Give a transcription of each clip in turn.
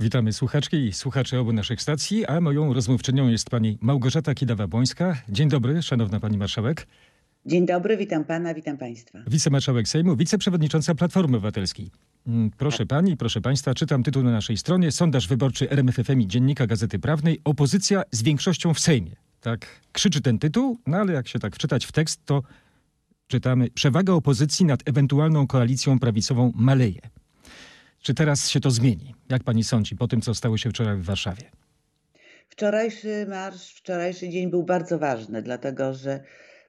Witamy słuchaczki i słuchacze obu naszych stacji, a moją rozmówczynią jest pani Małgorzata Kidawa-Błońska. Dzień dobry, szanowna pani marszałek. Dzień dobry, witam pana, witam państwa. Wicemarszałek Sejmu, wiceprzewodnicząca Platformy Obywatelskiej. Mm, Proszę pani, proszę państwa, czytam tytuł na naszej stronie. Sondaż wyborczy RMFFM i Dziennika Gazety Prawnej. Opozycja z większością w Sejmie. Tak krzyczy ten tytuł, no ale jak się tak wczytać w tekst, to czytamy przewaga opozycji nad ewentualną koalicją prawicową maleje. Czy teraz się to zmieni? Jak pani sądzi po tym, co stało się wczoraj w Warszawie? Wczorajszy marsz, wczorajszy dzień był bardzo ważny, dlatego że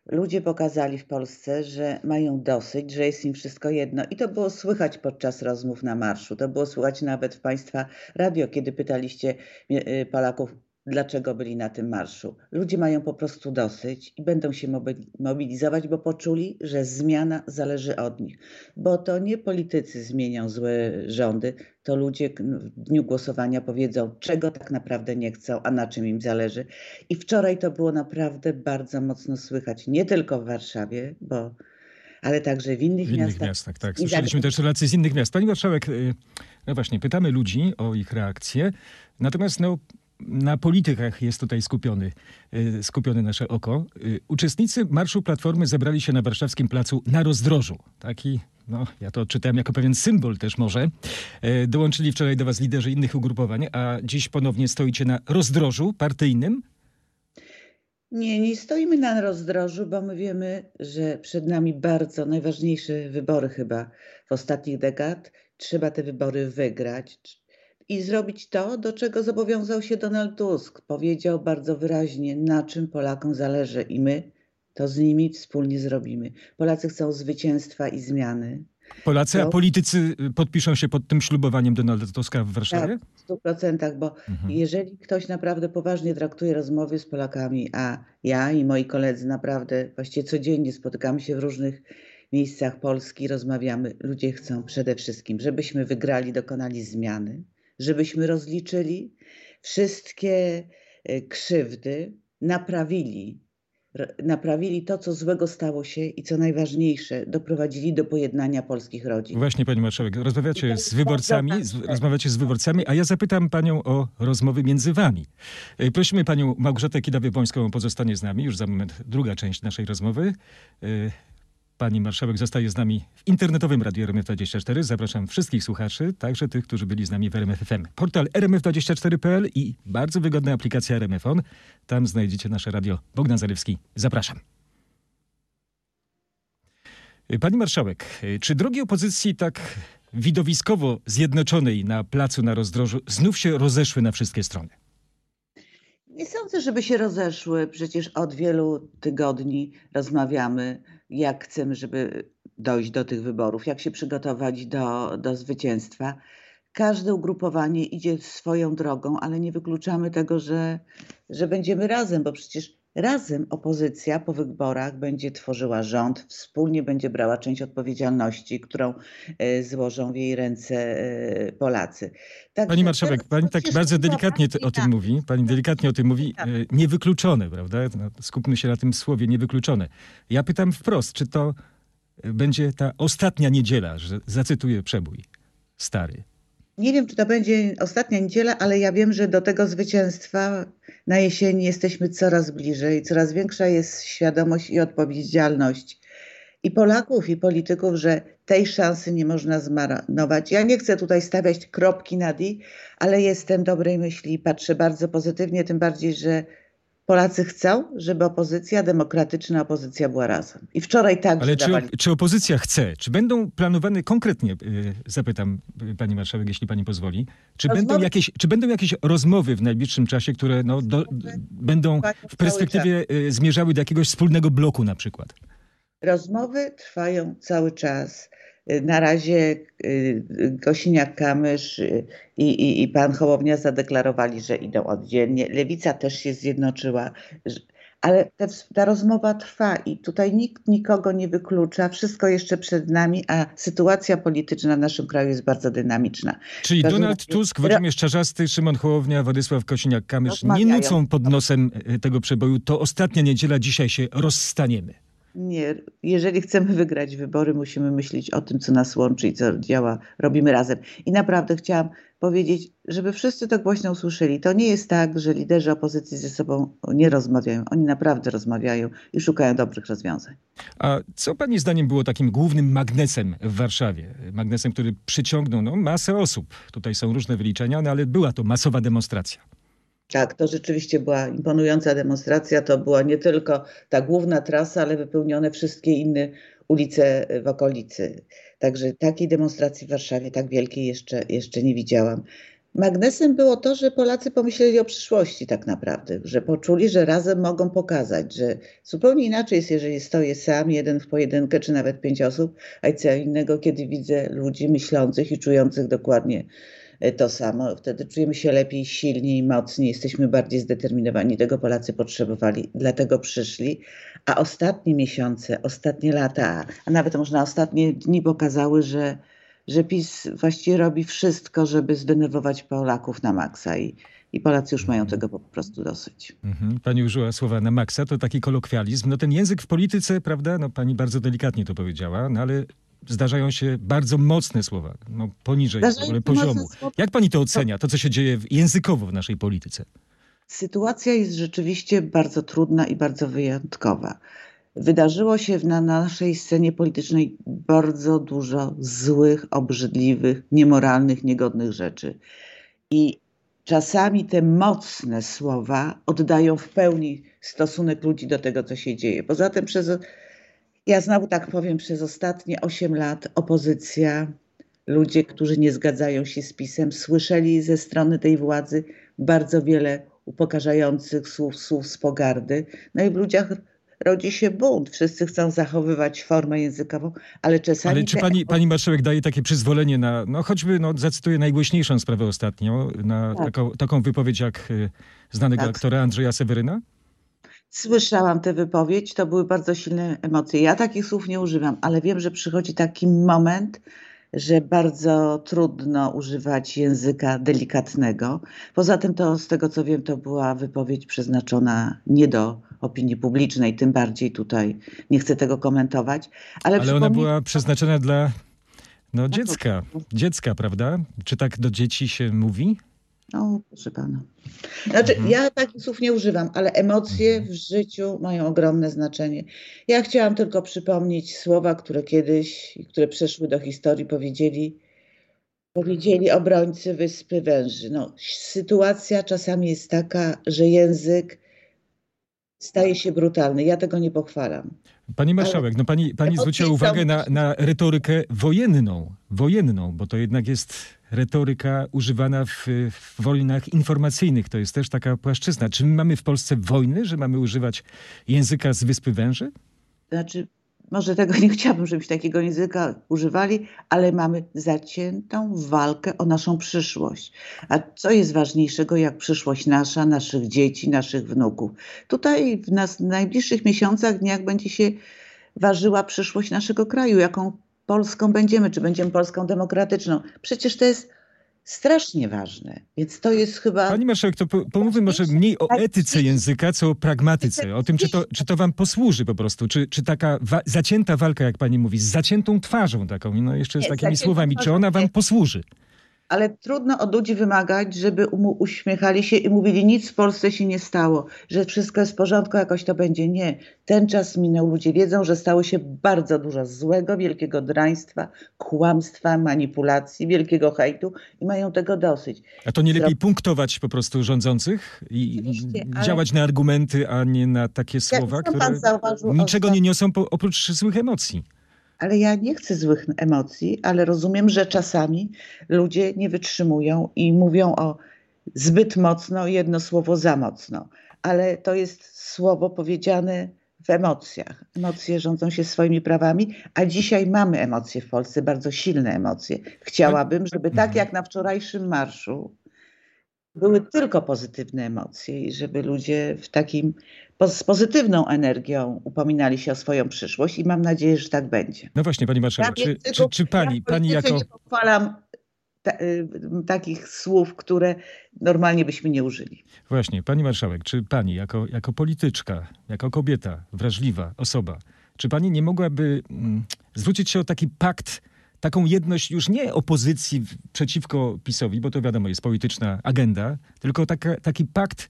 ludzie pokazali w Polsce, że mają dosyć, że jest im wszystko jedno. I to było słychać podczas rozmów na marszu. To było słychać nawet w państwa radio, kiedy pytaliście y, Polaków, dlaczego byli na tym marszu. Ludzie mają po prostu dosyć i będą się mobi- mobilizować, bo poczuli, że zmiana zależy od nich. Bo to nie politycy zmienią złe rządy, to ludzie w dniu głosowania powiedzą, czego tak naprawdę nie chcą, a na czym im zależy. I wczoraj to było naprawdę bardzo mocno słychać, nie tylko w Warszawie, bo, ale także w innych, W innych miastach. miastach, tak. Tak- Słyszeliśmy też relacje z innych miast. Pani marszałek, y, no właśnie, pytamy ludzi o ich reakcje, natomiast no, na politykach jest tutaj skupiony, y, skupione nasze oko. Y, Uczestnicy Marszu Platformy zebrali się na warszawskim placu na rozdrożu. Taki, no ja to odczytałem jako pewien symbol też może. Y, Dołączyli wczoraj do was liderzy innych ugrupowań, a dziś ponownie stoicie na rozdrożu partyjnym. Nie, nie stoimy na rozdrożu, bo my wiemy, że przed nami bardzo najważniejsze wybory chyba w ostatnich dekad. Trzeba te wybory wygrać i zrobić to, do czego zobowiązał się Donald Tusk. Powiedział bardzo wyraźnie, na czym Polakom zależy i my to z nimi wspólnie zrobimy. Polacy chcą zwycięstwa i zmiany. Polacy, a No. politycy y, podpiszą się pod tym ślubowaniem Donalda Tuska w Warszawie? Tak, w stu procentach, bo Mhm. jeżeli ktoś naprawdę poważnie traktuje rozmowy z Polakami, a ja i moi koledzy naprawdę właściwie codziennie spotykamy się w różnych miejscach Polski, rozmawiamy, ludzie chcą przede wszystkim, żebyśmy wygrali, dokonali zmiany, żebyśmy rozliczyli wszystkie e, krzywdy, naprawili, naprawili to, co złego stało się i co najważniejsze, doprowadzili do pojednania polskich rodzin. Właśnie, pani marszałek, rozmawiacie z wyborcami, ważne. rozmawiacie z wyborcami, a ja zapytam panią o rozmowy między wami. E, Prosimy panią Małgorzatę Kidawię-Błońską o pozostanie z nami, już za moment druga część naszej rozmowy. Pani marszałek zostaje z nami w internetowym radiu RMF24. Zapraszam wszystkich słuchaczy, także tych, którzy byli z nami w RMFFM. Portal rmf24.pl i bardzo wygodna aplikacja RMFON. Tam znajdziecie nasze radio. Bogdan Zalewski, zapraszam. Pani marszałek, czy drogi opozycji tak widowiskowo zjednoczonej na placu na rozdrożu znów się rozeszły na wszystkie strony? Nie sądzę, żeby się rozeszły. Przecież od wielu tygodni rozmawiamy, jak chcemy, żeby dojść do tych wyborów, jak się przygotować do, do zwycięstwa. Każde ugrupowanie idzie swoją drogą, ale nie wykluczamy tego, że, że będziemy razem, bo przecież razem opozycja po wyborach będzie tworzyła rząd, wspólnie będzie brała część odpowiedzialności, którą e, złożą w jej ręce e, Polacy. Także Pani marszałek, teraz pani tak bardzo delikatnie o tym mówi. Pani delikatnie o tym mówi. Tak. Niewykluczone, prawda? No, skupmy się na tym słowie niewykluczone. Ja pytam wprost, czy to e, będzie ta ostatnia niedziela, że zacytuję przebój stary. Nie wiem, czy to będzie ostatnia niedziela, ale ja wiem, że do tego zwycięstwa na jesieni jesteśmy coraz bliżej. Coraz większa jest świadomość i odpowiedzialność i Polaków, i polityków, że tej szansy nie można zmarnować. Ja nie chcę tutaj stawiać kropki nad i, ale jestem dobrej myśli i patrzę bardzo pozytywnie, tym bardziej, że Polacy chcą, żeby opozycja, demokratyczna opozycja była razem. I wczoraj także Ale czy, dawali. czy opozycja chce? Czy będą planowane konkretnie, e, zapytam e, pani marszałek, jeśli pani pozwoli, czy będą, Rozmowy- jakieś, czy będą jakieś rozmowy w najbliższym czasie, które no, do, będą w perspektywie e, zmierzały do jakiegoś wspólnego bloku na przykład? Rozmowy trwają cały czas. Y, Na razie y, Kosiniak-Kamysz y, i, i, i pan Hołownia zadeklarowali, że idą oddzielnie. Lewica też się zjednoczyła, ale ws- ta rozmowa trwa i tutaj nikt nikogo nie wyklucza. Wszystko jeszcze przed nami, a sytuacja polityczna w naszym kraju jest bardzo dynamiczna. Czyli Donald razie- Tusk, Włodzimierz Czarzasty, Szymon Hołownia, Władysław Kosiniak-Kamysz nie nucą pod nosem e, tego przeboju. To ostatnia niedziela, dzisiaj się rozstaniemy. Nie, jeżeli chcemy wygrać wybory, musimy myśleć o tym, co nas łączy i co działa, robimy razem. I naprawdę chciałam powiedzieć, żeby wszyscy to głośno usłyszeli. To nie jest tak, że liderzy opozycji ze sobą nie rozmawiają. Oni naprawdę rozmawiają i szukają dobrych rozwiązań. A co pani zdaniem było takim głównym magnesem w Warszawie? Magnesem, który przyciągnął no, masę osób. Tutaj są różne wyliczenia, no, ale była to masowa demonstracja. Tak, to rzeczywiście była imponująca demonstracja. To była nie tylko ta główna trasa, ale wypełnione wszystkie inne ulice w okolicy. Także takiej demonstracji w Warszawie tak wielkiej jeszcze, jeszcze nie widziałam. Magnesem było to, że Polacy pomyśleli o przyszłości tak naprawdę, że poczuli, że razem mogą pokazać, że zupełnie inaczej jest, jeżeli stoję sam, jeden w pojedynkę, czy nawet pięć osób, a co innego, kiedy widzę ludzi myślących i czujących dokładnie to samo. Wtedy czujemy się lepiej, silniej, mocniej, jesteśmy bardziej zdeterminowani. Tego Polacy potrzebowali, dlatego przyszli. A ostatnie miesiące, ostatnie lata, a nawet można ostatnie dni pokazały, że, że PiS właściwie robi wszystko, żeby zdenerwować Polaków na maksa. I, i Polacy już mają tego po prostu dosyć. Mhm. Pani użyła słowa na maksa, to taki kolokwializm. No ten język w polityce, prawda, no pani bardzo delikatnie to powiedziała, no ale zdarzają się bardzo mocne słowa, no, poniżej poziomu. Jak pani to ocenia, to co się dzieje językowo w naszej polityce? Sytuacja jest rzeczywiście bardzo trudna i bardzo wyjątkowa. Wydarzyło się na naszej scenie politycznej bardzo dużo złych, obrzydliwych, niemoralnych, niegodnych rzeczy. I czasami te mocne słowa oddają w pełni stosunek ludzi do tego, co się dzieje. Poza tym przez ja znowu tak powiem, przez ostatnie 8 lat opozycja, ludzie, którzy nie zgadzają się z pisem, słyszeli ze strony tej władzy bardzo wiele upokarzających słów, słów z pogardy. No i w ludziach rodzi się bunt. Wszyscy chcą zachowywać formę językową, ale czasami... Ale czy pani, pani marszałek daje takie przyzwolenie na, no choćby, no zacytuję najgłośniejszą sprawę ostatnio, na tak. taką, taką wypowiedź jak y, znanego tak. aktora Andrzeja Seweryna? Słyszałam tę wypowiedź, to były bardzo silne emocje. Ja takich słów nie używam, ale wiem, że przychodzi taki moment, że bardzo trudno używać języka delikatnego. Poza tym to, z tego co wiem, to była wypowiedź przeznaczona nie do opinii publicznej, tym bardziej tutaj nie chcę tego komentować. Ale, ale ona była przeznaczona dla no, dziecka, dziecka, prawda? Czy tak do dzieci się mówi? No, proszę pana. Znaczy, mhm. ja takich słów nie używam, ale emocje mhm. w życiu mają ogromne znaczenie. Ja chciałam tylko przypomnieć słowa, które kiedyś, które przeszły do historii, powiedzieli, powiedzieli obrońcy Wyspy Węży. No, sytuacja czasami jest taka, że język staje się brutalny. Ja tego nie pochwalam. Pani marszałek, Ale no pani, pani zwróciła uwagę na, na retorykę wojenną, wojenną, bo to jednak jest retoryka używana w, w wojnach informacyjnych. To jest też taka płaszczyzna. Czy my mamy w Polsce wojny, że mamy używać języka z Wyspy Węży? Znaczy, może tego nie chciałabym, żebyśmy takiego języka używali, ale mamy zaciętą walkę o naszą przyszłość. A co jest ważniejszego jak przyszłość nasza, naszych dzieci, naszych wnuków? Tutaj w, nas, w najbliższych miesiącach, dniach będzie się ważyła przyszłość naszego kraju, jaką Polską będziemy, czy będziemy Polską demokratyczną. Przecież to jest strasznie ważne. Więc to jest chyba. Pani marszałek, to pomówmy może mniej o etyce języka, co o pragmatyce. O tym, czy to, czy to wam posłuży po prostu. Czy, czy taka wa zacięta walka, jak pani mówi, z zaciętą twarzą taką, no jeszcze z takimi słowami, czy ona wam posłuży? Ale trudno od ludzi wymagać, żeby uśmiechali się i mówili, nic w Polsce się nie stało, że wszystko jest w porządku, jakoś to będzie. Nie. Ten czas minął. Ludzie wiedzą, że stało się bardzo dużo złego, wielkiego draństwa, kłamstwa, manipulacji, wielkiego hejtu i mają tego dosyć. A to nie lepiej punktować po prostu rządzących i działać ale... na argumenty, a nie na takie słowa, które niczego nie niosą oprócz złych emocji ale ja nie chcę złych emocji, ale rozumiem, że czasami ludzie nie wytrzymują i mówią o zbyt mocno, jedno słowo za mocno, ale to jest słowo powiedziane w emocjach. Emocje rządzą się swoimi prawami, a dzisiaj mamy emocje w Polsce, bardzo silne emocje. Chciałabym, żeby tak mhm. jak na wczorajszym marszu były tylko pozytywne emocje i żeby ludzie w takim z pozytywną energią upominali się o swoją przyszłość i mam nadzieję, że tak będzie. No właśnie, pani marszałek, czy, czy, czy, pani, ja pani jako... nie pochwalam ta, y, takich słów, które normalnie byśmy nie użyli. Właśnie, pani marszałek, czy pani jako, jako polityczka, jako kobieta, wrażliwa osoba, czy pani nie mogłaby mm, zwrócić się o taki pakt, taką jedność już nie opozycji przeciwko PiSowi, bo to wiadomo jest polityczna agenda, tylko taka, taki pakt,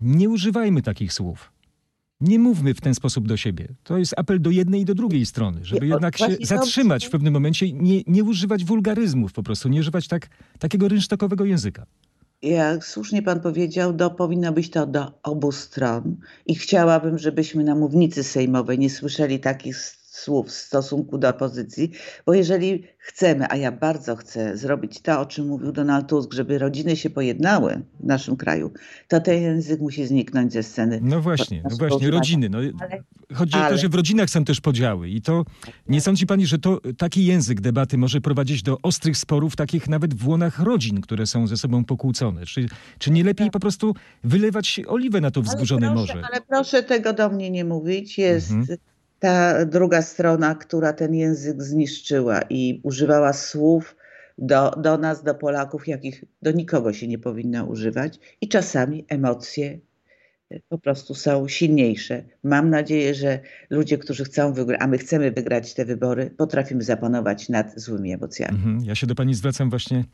nie używajmy takich słów. Nie mówmy w ten sposób do siebie. To jest apel do jednej i do drugiej strony, żeby jednak się zatrzymać w pewnym momencie i nie, nie używać wulgaryzmów po prostu, nie używać tak, takiego rynsztokowego języka. Jak słusznie pan powiedział, do, powinno być to do obu stron i chciałabym, żebyśmy na mównicy sejmowej nie słyszeli takich słów w stosunku do opozycji, bo jeżeli chcemy, a ja bardzo chcę zrobić to, o czym mówił Donald Tusk, żeby rodziny się pojednały w naszym kraju, to ten język musi zniknąć ze sceny. No właśnie, no właśnie, rodziny. No, Ale chodzi o to, ale- że w rodzinach są też podziały i to nie sądzi pani, że to taki język debaty może prowadzić do ostrych sporów, takich nawet w łonach rodzin, które są ze sobą pokłócone? Czy, czy nie lepiej po prostu wylewać oliwę na to wzburzone ale proszę, morze? Ale proszę tego do mnie nie mówić. Jest Mhm. Ta druga strona, która ten język zniszczyła i używała słów do, do nas, do Polaków, jakich do nikogo się nie powinno używać. I czasami emocje e, po prostu są silniejsze. Mam nadzieję, że ludzie, którzy chcą wygrać, a my chcemy wygrać te wybory, potrafimy zapanować nad złymi emocjami. Mhm. Ja się do pani zwracam właśnie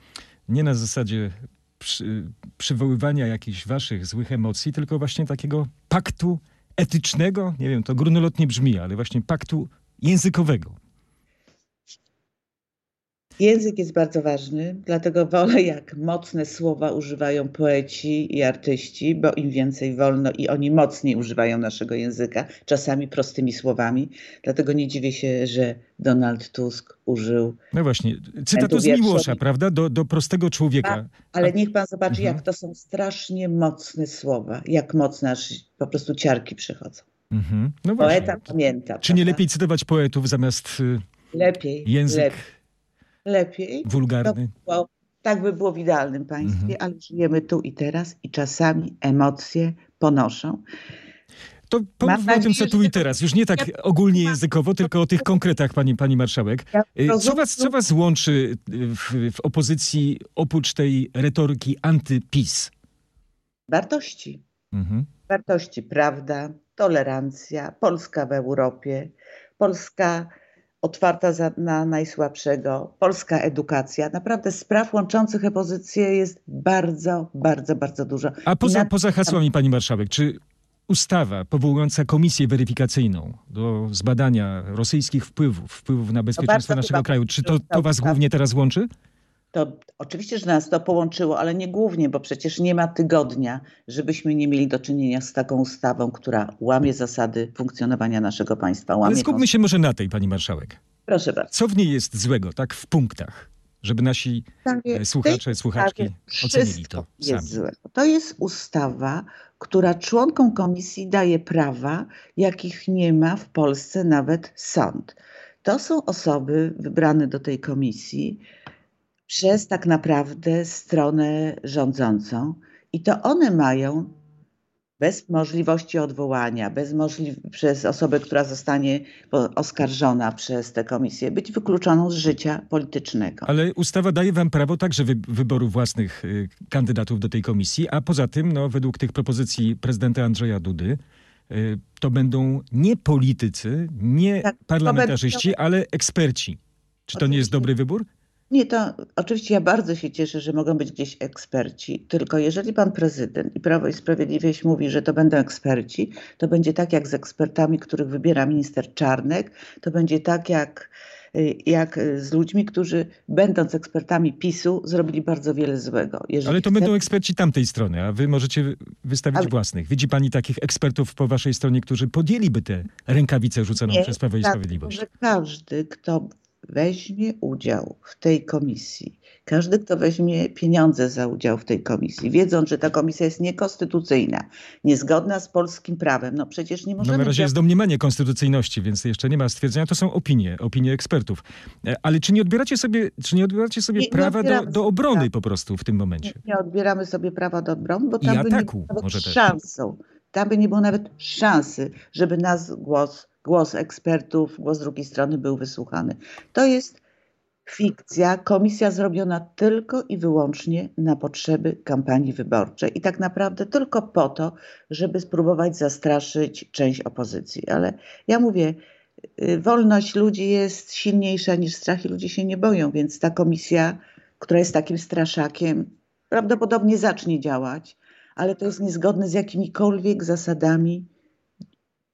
nie na zasadzie przy, przywoływania jakichś waszych złych emocji, tylko właśnie takiego paktu etycznego, nie wiem, to górnolotnie brzmi, ale właśnie paktu językowego. Język jest bardzo ważny, dlatego wolę, jak mocne słowa używają poeci i artyści, bo im więcej wolno i oni mocniej używają naszego języka, czasami prostymi słowami. Dlatego nie dziwię się, że Donald Tusk użył. No właśnie, cytatu z. Miłosza, prawda? Do, do prostego człowieka. Ale niech pan zobaczy, Mhm. jak to są strasznie mocne słowa, jak mocne, aż po prostu ciarki przychodzą. Mhm. No właśnie. Poeta pamięta. Czy nie prawda? lepiej cytować poetów zamiast y, Lepiej, język lepiej, lepiej. wulgarny? Bo tak by było w idealnym państwie, Mhm. ale żyjemy tu i teraz i czasami emocje ponoszą. To pomówmy o tym, co tu i teraz. Już nie tak ogólnie językowo, tylko o tych konkretach, pani, pani marszałek. Y, Co was, co was łączy y, w, w opozycji oprócz tej retoryki anty-PiS? Wartości. Mhm. Wartości, prawda, tolerancja, Polska w Europie, Polska otwarta za, na najsłabszego, polska edukacja. Naprawdę spraw łączących opozycję jest bardzo, bardzo, bardzo dużo. A poza, na- poza hasłami, pani marszałek, czy ustawa powołująca komisję weryfikacyjną do zbadania rosyjskich wpływów, wpływów na bezpieczeństwo bardzo naszego kraju, czy to, to was głównie teraz łączy? To oczywiście, że nas to połączyło, ale nie głównie, bo przecież nie ma tygodnia, żebyśmy nie mieli do czynienia z taką ustawą, która łamie zasady funkcjonowania naszego państwa. Łamie Ale skupmy się może na tej, pani marszałek. Proszę bardzo. Co w niej jest złego, tak w punktach, żeby nasi e, słuchacze, słuchaczki ocenili to jest sami? złe. To jest ustawa, która członkom komisji daje prawa, jakich nie ma w Polsce nawet sąd. To są osoby wybrane do tej komisji przez tak naprawdę stronę rządzącą i to one mają bez możliwości odwołania, bez możli- przez osobę, która zostanie oskarżona przez tę komisję, być wykluczoną z życia politycznego. Ale ustawa daje wam prawo także wy, wyboru własnych y, kandydatów do tej komisji, a poza tym, no, według tych propozycji prezydenta Andrzeja Dudy, y, to będą nie politycy, nie Tak, to parlamentarzyści, ale eksperci. Czy to nie jest Oczywiście. dobry wybór? Nie, to oczywiście ja bardzo się cieszę, że mogą być gdzieś eksperci, tylko jeżeli pan prezydent i Prawo i Sprawiedliwość mówi, że to będą eksperci, to będzie tak jak z ekspertami, których wybiera minister Czarnek, to będzie tak jak, y, jak y, z ludźmi, którzy będąc ekspertami PiSu zrobili bardzo wiele złego. Jeżeli Ale to chce- będą eksperci tamtej strony, a wy możecie wystawić Ale- własnych. Widzi pani takich ekspertów po waszej stronie, którzy podjęliby tę rękawicę rzuconą Nie, przez Prawo i tak, Sprawiedliwość? że każdy, kto weźmie udział w tej komisji, każdy, kto weźmie pieniądze za udział w tej komisji, wiedząc, że ta komisja jest niekonstytucyjna, niezgodna z polskim prawem, no przecież nie No możemy... na razie jest domniemanie konstytucyjności, więc jeszcze nie ma stwierdzenia. To są opinie, opinie ekspertów. E, Ale czy nie odbieracie sobie, czy nie odbieracie sobie Nie- nie prawa do, odbieramy do sobie obrony po prostu w tym momencie? nie, nie odbieramy sobie prawa do obrony, bo I tam by nie ataku było nawet szansą. Tam by nie było nawet szansy, żeby nas głos, głos ekspertów, głos drugiej strony był wysłuchany. To jest fikcja, komisja zrobiona tylko i wyłącznie na potrzeby kampanii wyborczej i tak naprawdę tylko po to, żeby spróbować zastraszyć część opozycji. Ale ja mówię, y, wolność ludzi jest silniejsza niż strach i ludzie się nie boją, więc ta komisja, która jest takim straszakiem, prawdopodobnie zacznie działać, ale to jest niezgodne z jakimikolwiek zasadami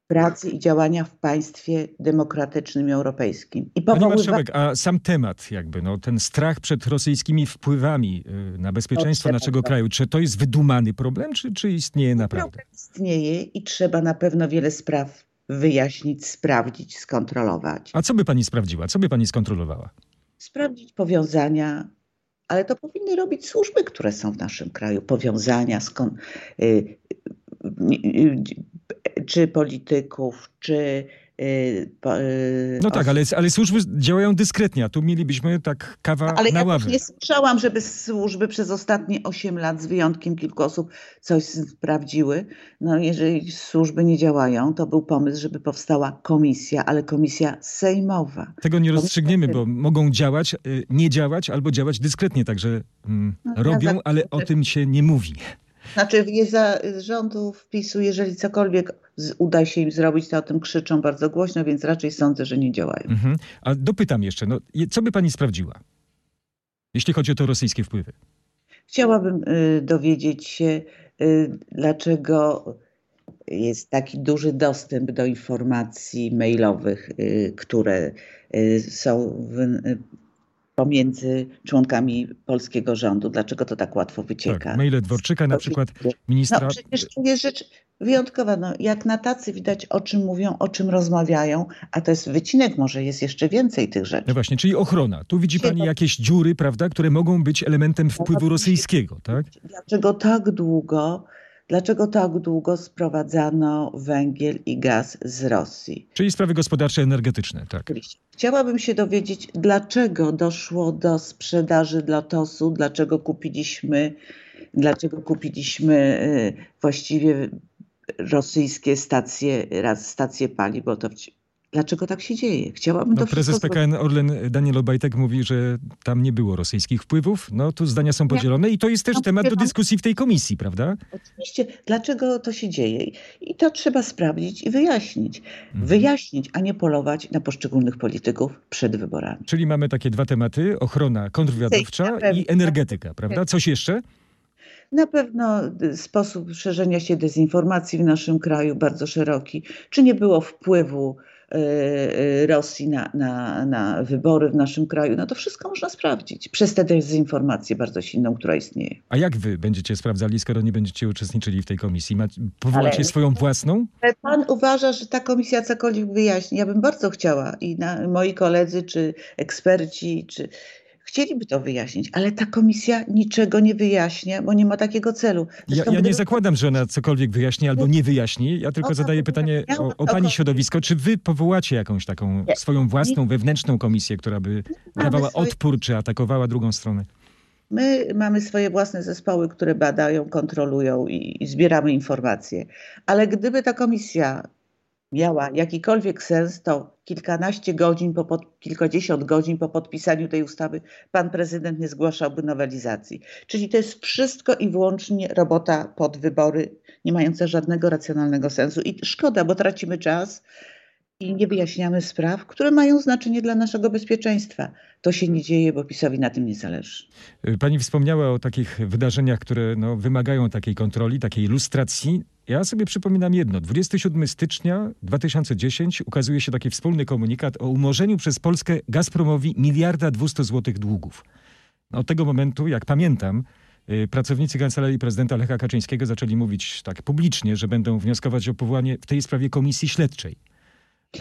pracy i działania w państwie demokratycznym i europejskim. I Pani powoływa- marszałek, a sam temat jakby, no, ten strach przed rosyjskimi wpływami y, na bezpieczeństwo naszego kraju, czy to jest wydumany problem, czy, czy istnieje naprawdę? Problem istnieje i trzeba na pewno wiele spraw wyjaśnić, sprawdzić, skontrolować. A co by pani sprawdziła? Co by pani skontrolowała? Sprawdzić powiązania, ale to powinny robić służby, które są w naszym kraju. Powiązania, skąd, y, y, y, czy polityków, czy. y, y, No tak, ale, ale służby działają dyskretnie, a tu mielibyśmy tak kawa Ale na ja też nie słyszałam, żeby służby przez ostatnie 8 lat, z wyjątkiem kilku osób, coś sprawdziły. No jeżeli służby nie działają, to był pomysł, żeby powstała komisja, ale komisja sejmowa. Tego nie rozstrzygniemy, bo mogą działać, y, nie działać albo działać dyskretnie, także mm, No, robią, ale o tym się nie mówi. Znaczy jest za rządów PiSu, jeżeli cokolwiek uda się im zrobić, to o tym krzyczą bardzo głośno, więc raczej sądzę, że nie działają. Mhm. A dopytam jeszcze, no, co by pani sprawdziła, jeśli chodzi o te rosyjskie wpływy? Chciałabym y, dowiedzieć się, y, dlaczego jest taki duży dostęp do informacji mailowych, y, które y, są w, pomiędzy członkami polskiego rządu. Dlaczego to tak łatwo wycieka? Tak, maile Dworczyka na przykład, No ministra... przecież to jest rzecz wyjątkowa. No, jak na tacy widać, o czym mówią, o czym rozmawiają, a to jest wycinek, może jest jeszcze więcej tych rzeczy. No właśnie, czyli ochrona. Tu widzi pani jakieś dziury, prawda, które mogą być elementem wpływu rosyjskiego, tak? Dlaczego tak długo, dlaczego tak długo sprowadzano węgiel i gaz z Rosji? Czyli sprawy gospodarcze, energetyczne, tak. Oczywiście. Chciałabym się dowiedzieć, dlaczego doszło do sprzedaży Lotosu, dlaczego kupiliśmy, dlaczego kupiliśmy y, właściwie rosyjskie stacje, stacje paliw, bo to dlaczego tak się dzieje? Chciałabym No, to prezes PKN Orlen Daniel Obajtek mówi, że tam nie było rosyjskich wpływów. No tu zdania są podzielone i to jest też No, temat do dyskusji w tej komisji, prawda? Oczywiście, dlaczego to się dzieje? I to trzeba sprawdzić i wyjaśnić. Mhm. Wyjaśnić, a nie polować na poszczególnych polityków przed wyborami. Czyli mamy takie dwa tematy, ochrona kontrwywiadowcza i energetyka, prawda? Coś jeszcze? Na pewno y, sposób szerzenia się dezinformacji w naszym kraju bardzo szeroki. Czy nie było wpływu Rosji na, na, na wybory w naszym kraju? No to wszystko można sprawdzić przez tę dezinformację bardzo silną, która istnieje. A jak wy będziecie sprawdzali, skoro nie będziecie uczestniczyli w tej komisji? Powołacie Ale- swoją własną? Pan uważa, że ta komisja cokolwiek wyjaśni? Ja bym bardzo chciała i na, moi koledzy, czy eksperci, czy chcieliby to wyjaśnić, ale ta komisja niczego nie wyjaśnia, bo nie ma takiego celu. Ja, Zresztą ja nie gdyby- zakładam, że ona cokolwiek wyjaśni albo nie wyjaśni. Ja tylko zadaję pytanie o, o pani środowisko. Czy wy powołacie jakąś taką Nie. swoją własną, wewnętrzną komisję, która by dawała odpór, czy atakowała drugą stronę? My mamy swoje własne zespoły, które badają, kontrolują i, i zbieramy informacje. Ale gdyby ta komisja miała jakikolwiek sens, to kilkanaście godzin, po pod, kilkadziesiąt godzin po podpisaniu tej ustawy pan prezydent nie zgłaszałby nowelizacji. Czyli to jest wszystko i wyłącznie robota pod wybory, nie mająca żadnego racjonalnego sensu. I szkoda, bo tracimy czas i nie wyjaśniamy spraw, które mają znaczenie dla naszego bezpieczeństwa. To się nie dzieje, bo PiSowi na tym nie zależy. Pani wspomniała o takich wydarzeniach, które no, wymagają takiej kontroli, takiej ilustracji. Ja sobie przypominam jedno. 27 stycznia 2010 ukazuje się taki wspólny komunikat o umorzeniu przez Polskę Gazpromowi miliarda 200 złotych długów. Od tego momentu, jak pamiętam, y, pracownicy Kancelarii Prezydenta Lecha Kaczyńskiego zaczęli mówić tak publicznie, że będą wnioskować o powołanie w tej sprawie komisji śledczej.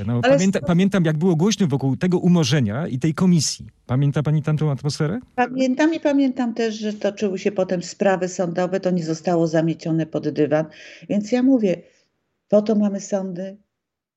No, pamięta, pamiętam, jak było głośno wokół tego umorzenia i tej komisji. Pamięta pani tamtą atmosferę? Pamiętam i pamiętam też, że toczyły się potem sprawy sądowe, to nie zostało zamiecione pod dywan. Więc ja mówię, po to mamy sądy,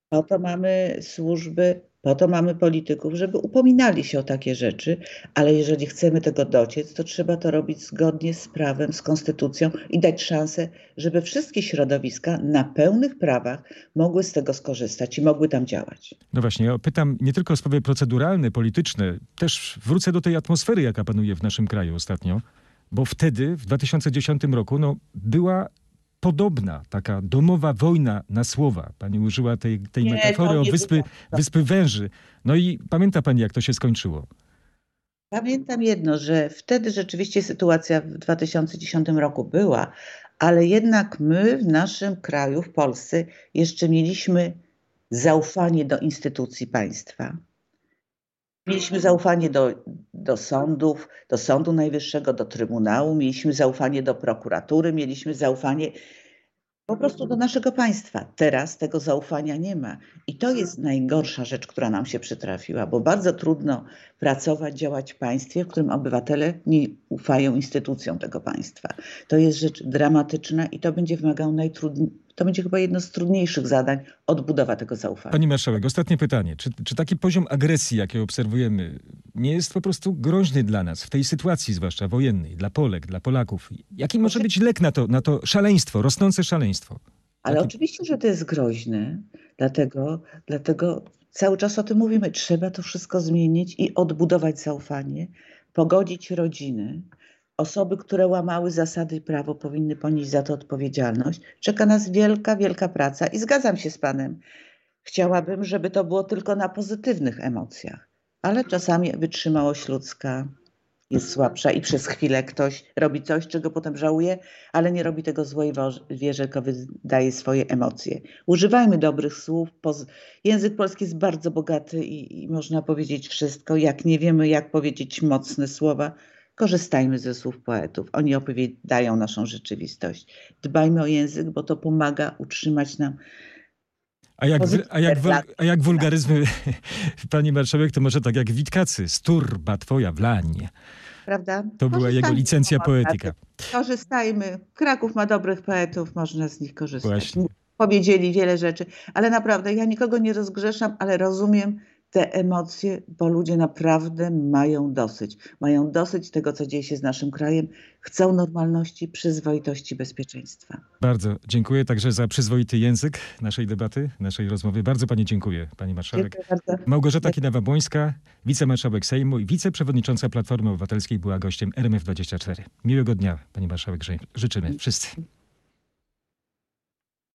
po to mamy służby, po to mamy polityków, żeby upominali się o takie rzeczy, ale jeżeli chcemy tego dociec, to trzeba to robić zgodnie z prawem, z konstytucją i dać szansę, żeby wszystkie środowiska na pełnych prawach mogły z tego skorzystać i mogły tam działać. No właśnie, ja pytam nie tylko o sprawy proceduralne, polityczne, też wrócę do tej atmosfery, jaka panuje w naszym kraju ostatnio, bo wtedy, w 2010 roku, no, była podobna, taka domowa wojna na słowa. Pani użyła tej, tej Nie, metafory o wyspy, wyspy węży. No i pamięta pani, jak to się skończyło? Pamiętam jedno, że wtedy rzeczywiście sytuacja w 2010 roku była, ale jednak my w naszym kraju, w Polsce, jeszcze mieliśmy zaufanie do instytucji państwa. Mieliśmy zaufanie do, do sądów, do Sądu Najwyższego, do Trybunału, mieliśmy zaufanie do prokuratury, mieliśmy zaufanie po prostu do naszego państwa. Teraz tego zaufania nie ma. I to jest najgorsza rzecz, która nam się przytrafiła, bo bardzo trudno pracować, działać w państwie, w którym obywatele nie ufają instytucjom tego państwa. To jest rzecz dramatyczna i to będzie wymagało najtrudniej, to będzie chyba jedno z trudniejszych zadań, odbudowa tego zaufania. Pani marszałek, ostatnie pytanie. Czy, czy taki poziom agresji, jaki obserwujemy, nie jest po prostu groźny dla nas, w tej sytuacji zwłaszcza wojennej, dla Polek, dla Polaków? Jaki może być lek na to, na to szaleństwo, rosnące szaleństwo? Ale Taki- oczywiście, że to jest groźne, dlatego, dlatego cały czas o tym mówimy. Trzeba to wszystko zmienić i odbudować zaufanie, pogodzić rodziny. Osoby, które łamały zasady i prawo, powinny ponieść za to odpowiedzialność. Czeka nas wielka, wielka praca i zgadzam się z Panem. Chciałabym, żeby to było tylko na pozytywnych emocjach, ale czasami wytrzymałość ludzka jest słabsza i przez chwilę ktoś robi coś, czego potem żałuje, ale nie robi tego złej wierze, tylko wydaje swoje emocje. Używajmy dobrych słów. Język polski jest bardzo bogaty i, i można powiedzieć wszystko. Jak nie wiemy, jak powiedzieć mocne słowa, korzystajmy ze słów poetów. Oni opowiadają naszą rzeczywistość. Dbajmy o język, bo to pomaga utrzymać nam A jak, a, jak a jak wulgaryzmy, pani marszałek, to może tak jak Witkacy, sturba twoja wlań. Prawda? To była jego licencja poetyka. Korzystajmy. Kraków ma dobrych poetów, można z nich korzystać. Właśnie. Powiedzieli wiele rzeczy, ale naprawdę ja nikogo nie rozgrzeszam, ale rozumiem te emocje, bo ludzie naprawdę mają dosyć. Mają dosyć tego, co dzieje się z naszym krajem. Chcą normalności, przyzwoitości, bezpieczeństwa. Bardzo dziękuję także za przyzwoity język naszej debaty, naszej rozmowy. Bardzo pani dziękuję, pani marszałek. Małgorzata Kidawa-Błońska, wicemarszałek Sejmu i wiceprzewodnicząca Platformy Obywatelskiej była gościem RMF24. Miłego dnia, pani marszałek, ży- życzymy wszyscy.